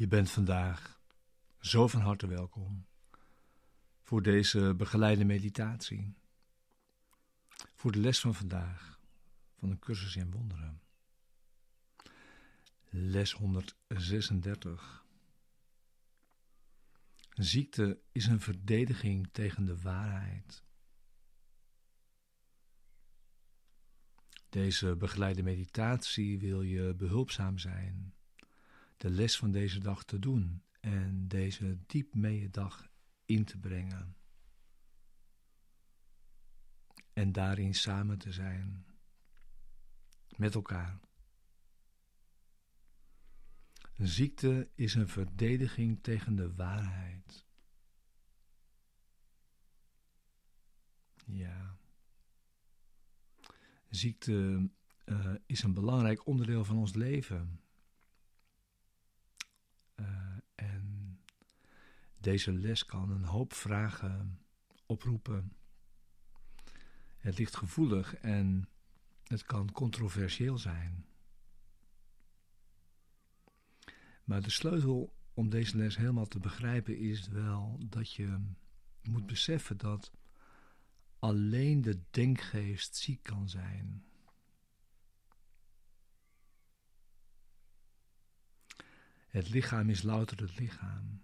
Je bent vandaag zo van harte welkom voor deze begeleide meditatie. Voor de les van vandaag van een cursus in wonderen. Les 136. Ziekte is een verdediging tegen de waarheid. Deze begeleide meditatie wil je behulpzaam zijn de les van deze dag te doen en deze diep mee dag in te brengen. En daarin samen te zijn met elkaar. Ziekte is een verdediging tegen de waarheid. Ja. Ziekte uh, is een belangrijk onderdeel van ons leven. Uh, en deze les kan een hoop vragen oproepen. Het ligt gevoelig en het kan controversieel zijn. Maar de sleutel om deze les helemaal te begrijpen is wel dat je moet beseffen dat alleen de denkgeest ziek kan zijn. Het lichaam is louter het lichaam.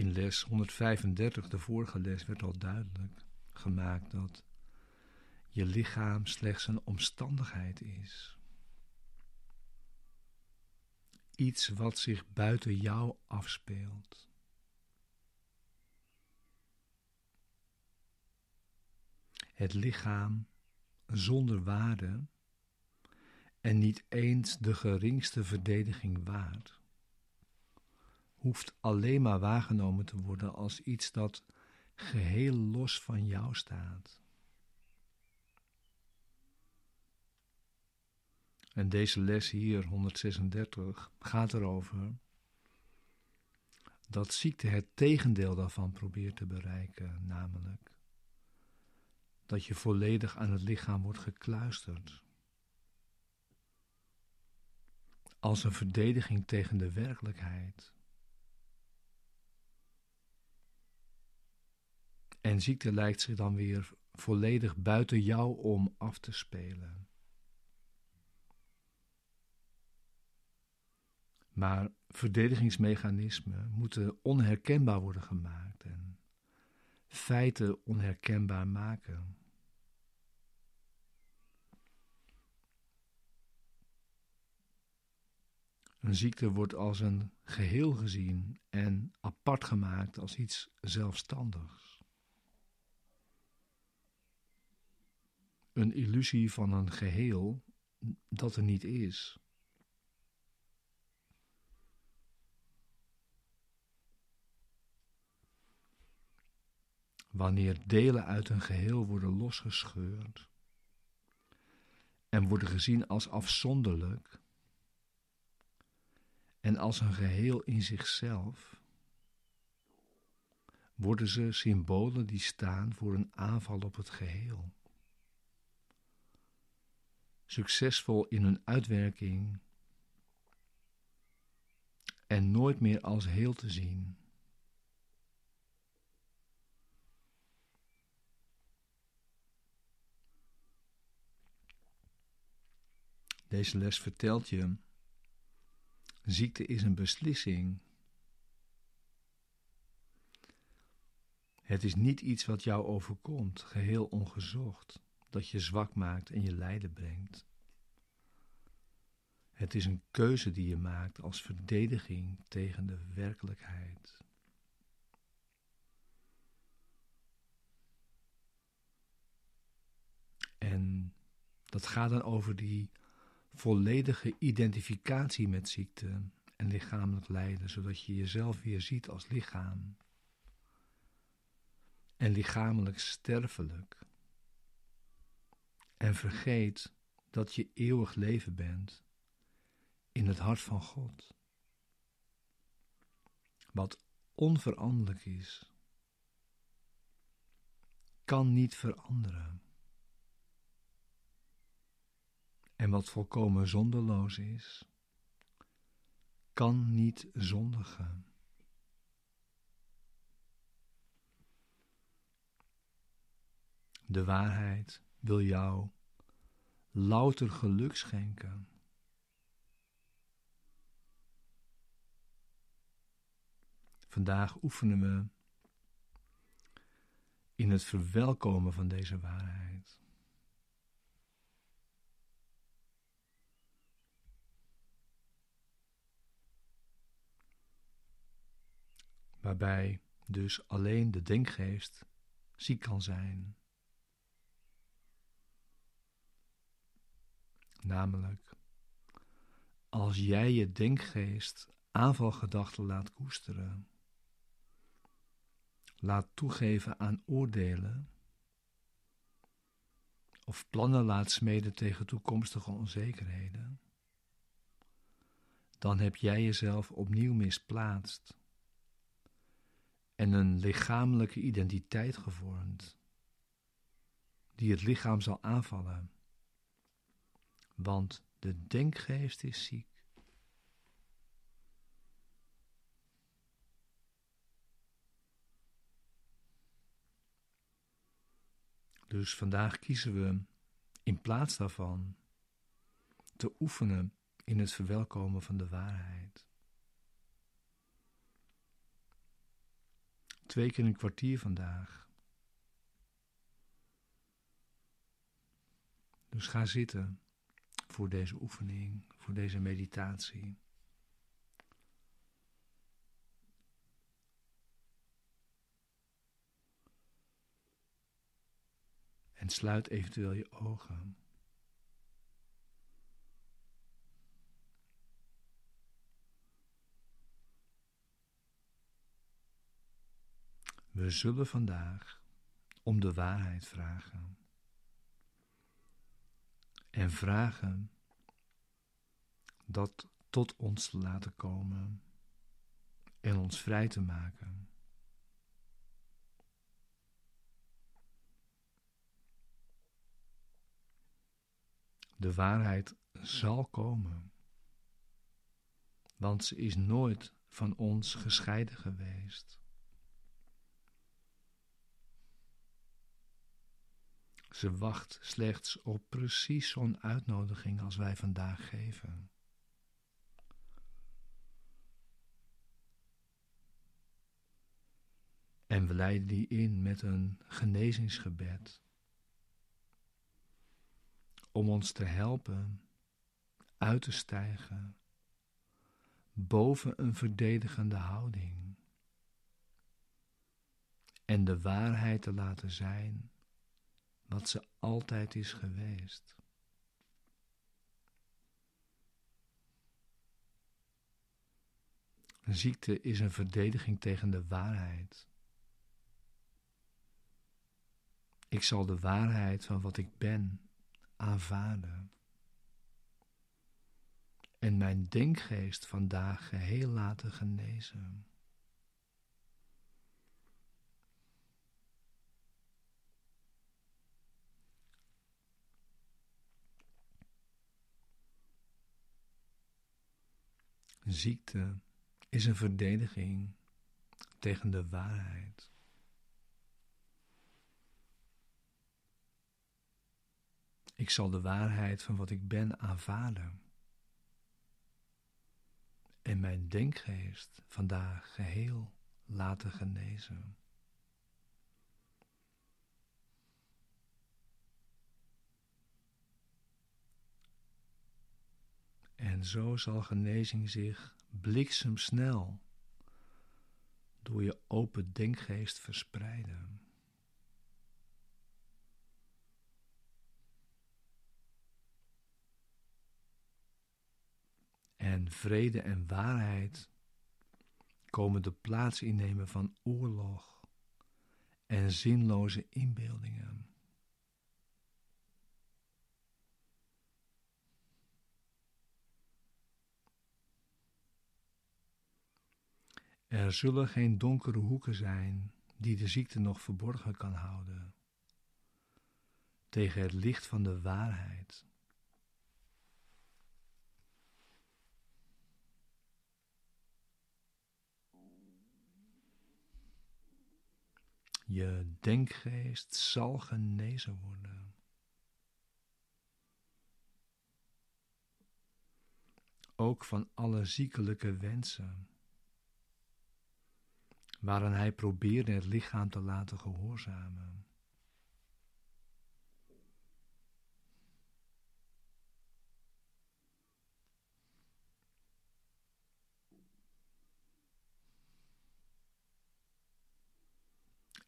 In les 135, de vorige les, werd al duidelijk gemaakt dat je lichaam slechts een omstandigheid is. Iets wat zich buiten jou afspeelt. Het lichaam zonder waarde en niet eens de geringste verdediging waard, hoeft alleen maar waargenomen te worden als iets dat geheel los van jou staat. En deze les hier, 136, gaat erover dat ziekte het tegendeel daarvan probeert te bereiken, namelijk dat je volledig aan het lichaam wordt gekluisterd. als een verdediging tegen de werkelijkheid. En ziekte lijkt zich dan weer volledig buiten jou om af te spelen. Maar verdedigingsmechanismen moeten onherkenbaar worden gemaakt en feiten onherkenbaar maken. Een ziekte wordt als een geheel gezien en apart gemaakt als iets zelfstandigs. Een illusie van een geheel dat er niet is. Wanneer delen uit een geheel worden losgescheurd en worden gezien als afzonderlijk, en als een geheel in zichzelf worden ze symbolen die staan voor een aanval op het geheel. Succesvol in hun uitwerking en nooit meer als heel te zien. Deze les vertelt je Ziekte is een beslissing. Het is niet iets wat jou overkomt, geheel ongezocht, dat je zwak maakt en je lijden brengt. Het is een keuze die je maakt als verdediging tegen de werkelijkheid. En dat gaat dan over die volledige identificatie met ziekte en lichamelijk lijden, zodat je jezelf weer ziet als lichaam en lichamelijk sterfelijk. En vergeet dat je eeuwig leven bent in het hart van God. Wat onveranderlijk is, kan niet veranderen. En wat volkomen zonderloos is, kan niet zondigen. De waarheid wil jou louter geluk schenken. Vandaag oefenen we in het verwelkomen van deze waarheid. Waarbij dus alleen de denkgeest ziek kan zijn. Namelijk, als jij je denkgeest aanvalgedachten laat koesteren, laat toegeven aan oordelen of plannen laat smeden tegen toekomstige onzekerheden, dan heb jij jezelf opnieuw misplaatst en een lichamelijke identiteit gevormd, die het lichaam zal aanvallen, want de denkgeest is ziek. Dus vandaag kiezen we in plaats daarvan te oefenen in het verwelkomen van de waarheid. Twee keer een kwartier vandaag. Dus ga zitten voor deze oefening, voor deze meditatie. En sluit eventueel je ogen. We zullen vandaag om de waarheid vragen. En vragen dat tot ons te laten komen en ons vrij te maken. De waarheid zal komen, want ze is nooit van ons gescheiden geweest. Ze wacht slechts op precies zo'n uitnodiging als wij vandaag geven. En we leiden die in met een genezingsgebed. Om ons te helpen uit te stijgen boven een verdedigende houding. En de waarheid te laten zijn wat ze altijd is geweest. Ziekte is een verdediging tegen de waarheid. Ik zal de waarheid van wat ik ben aanvaarden. En mijn denkgeest vandaag geheel laten genezen. Ziekte is een verdediging tegen de waarheid. Ik zal de waarheid van wat ik ben aanvaarden. En mijn denkgeest vandaag geheel laten genezen. En zo zal genezing zich bliksemsnel door je open denkgeest verspreiden. En vrede en waarheid komen de plaats innemen van oorlog en zinloze inbeeldingen. Er zullen geen donkere hoeken zijn die de ziekte nog verborgen kan houden. Tegen het licht van de waarheid. Je denkgeest zal genezen worden. Ook van alle ziekelijke wensen waaraan hij probeerde het lichaam te laten gehoorzamen.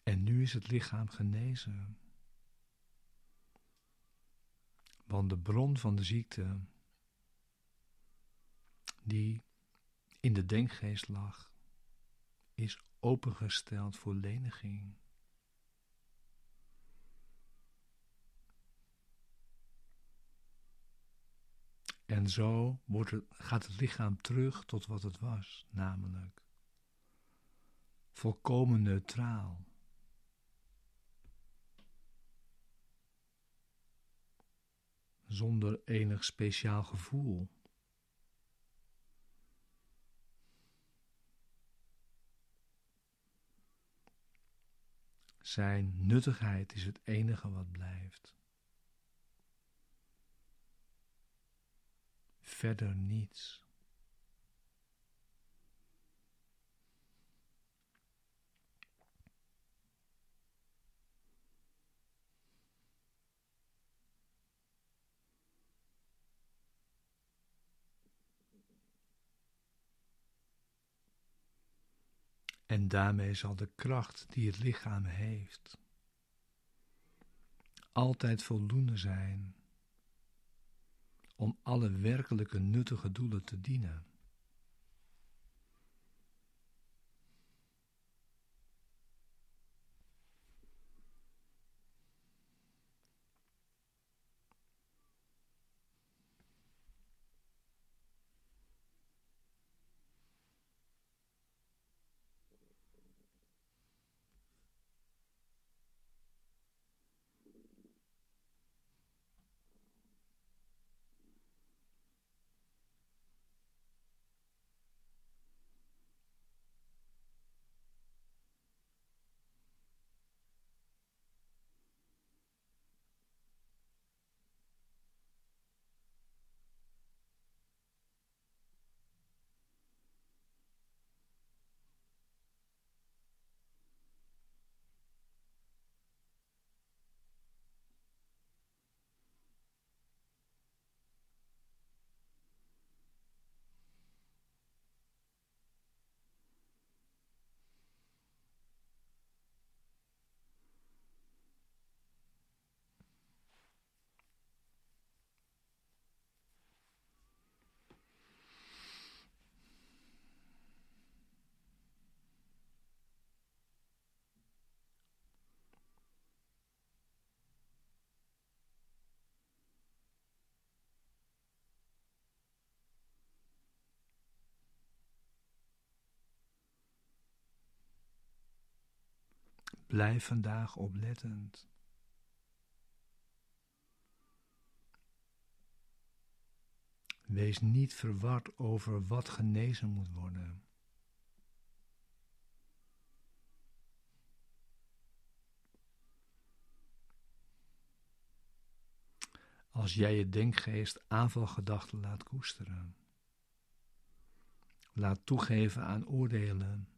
En nu is het lichaam genezen. Want de bron van de ziekte, die in de denkgeest lag, is opengesteld voor leniging. En zo wordt het, gaat het lichaam terug tot wat het was, namelijk volkomen neutraal. zonder enig speciaal gevoel. Zijn nuttigheid is het enige wat blijft. Verder niets. En daarmee zal de kracht die het lichaam heeft altijd voldoende zijn om alle werkelijke nuttige doelen te dienen. Blijf vandaag oplettend. Wees niet verward over wat genezen moet worden. Als jij je denkgeest aanvalgedachten laat koesteren, laat toegeven aan oordelen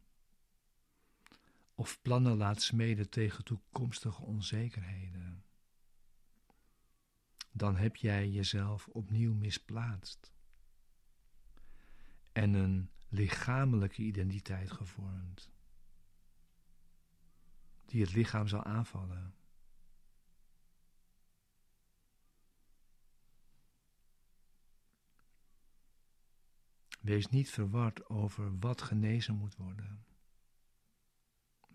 of plannen laat smeden tegen toekomstige onzekerheden, dan heb jij jezelf opnieuw misplaatst en een lichamelijke identiteit gevormd, die het lichaam zal aanvallen. Wees niet verward over wat genezen moet worden.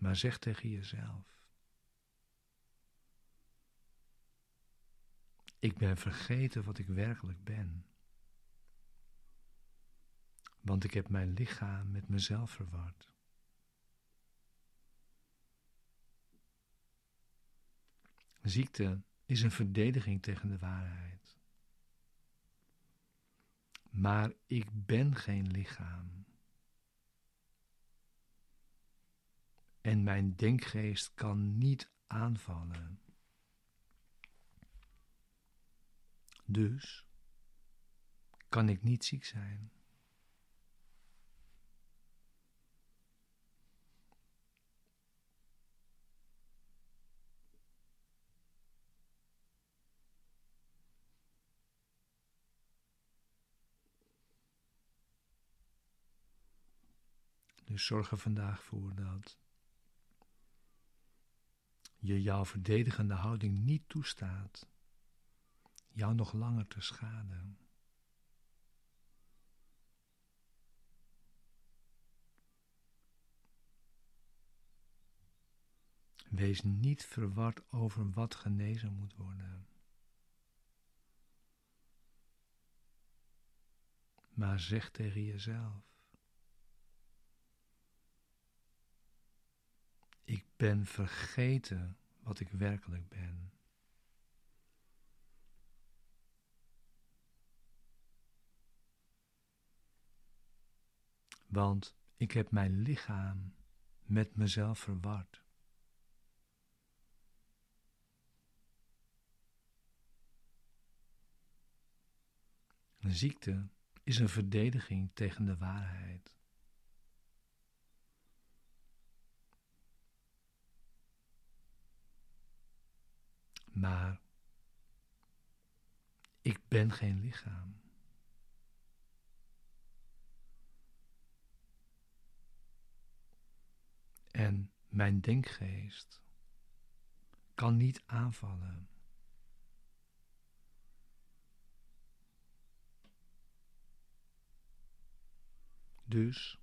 Maar zeg tegen jezelf: Ik ben vergeten wat ik werkelijk ben. Want ik heb mijn lichaam met mezelf verward. Ziekte is een verdediging tegen de waarheid. Maar ik ben geen lichaam. En mijn denkgeest kan niet aanvallen. Dus kan ik niet ziek zijn. Dus zorg er vandaag voor dat je jouw verdedigende houding niet toestaat jou nog langer te schaden. Wees niet verward over wat genezen moet worden. Maar zeg tegen jezelf: Ik ben vergeten wat ik werkelijk ben. Want ik heb mijn lichaam met mezelf verward. Een ziekte is een verdediging tegen de waarheid. Maar ik ben geen lichaam. En mijn denkgeest kan niet aanvallen. Dus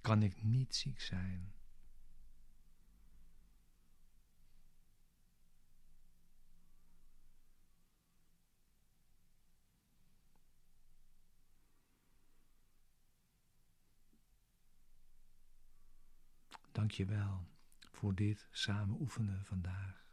kan ik niet ziek zijn. Dank je wel voor dit samen oefenen vandaag.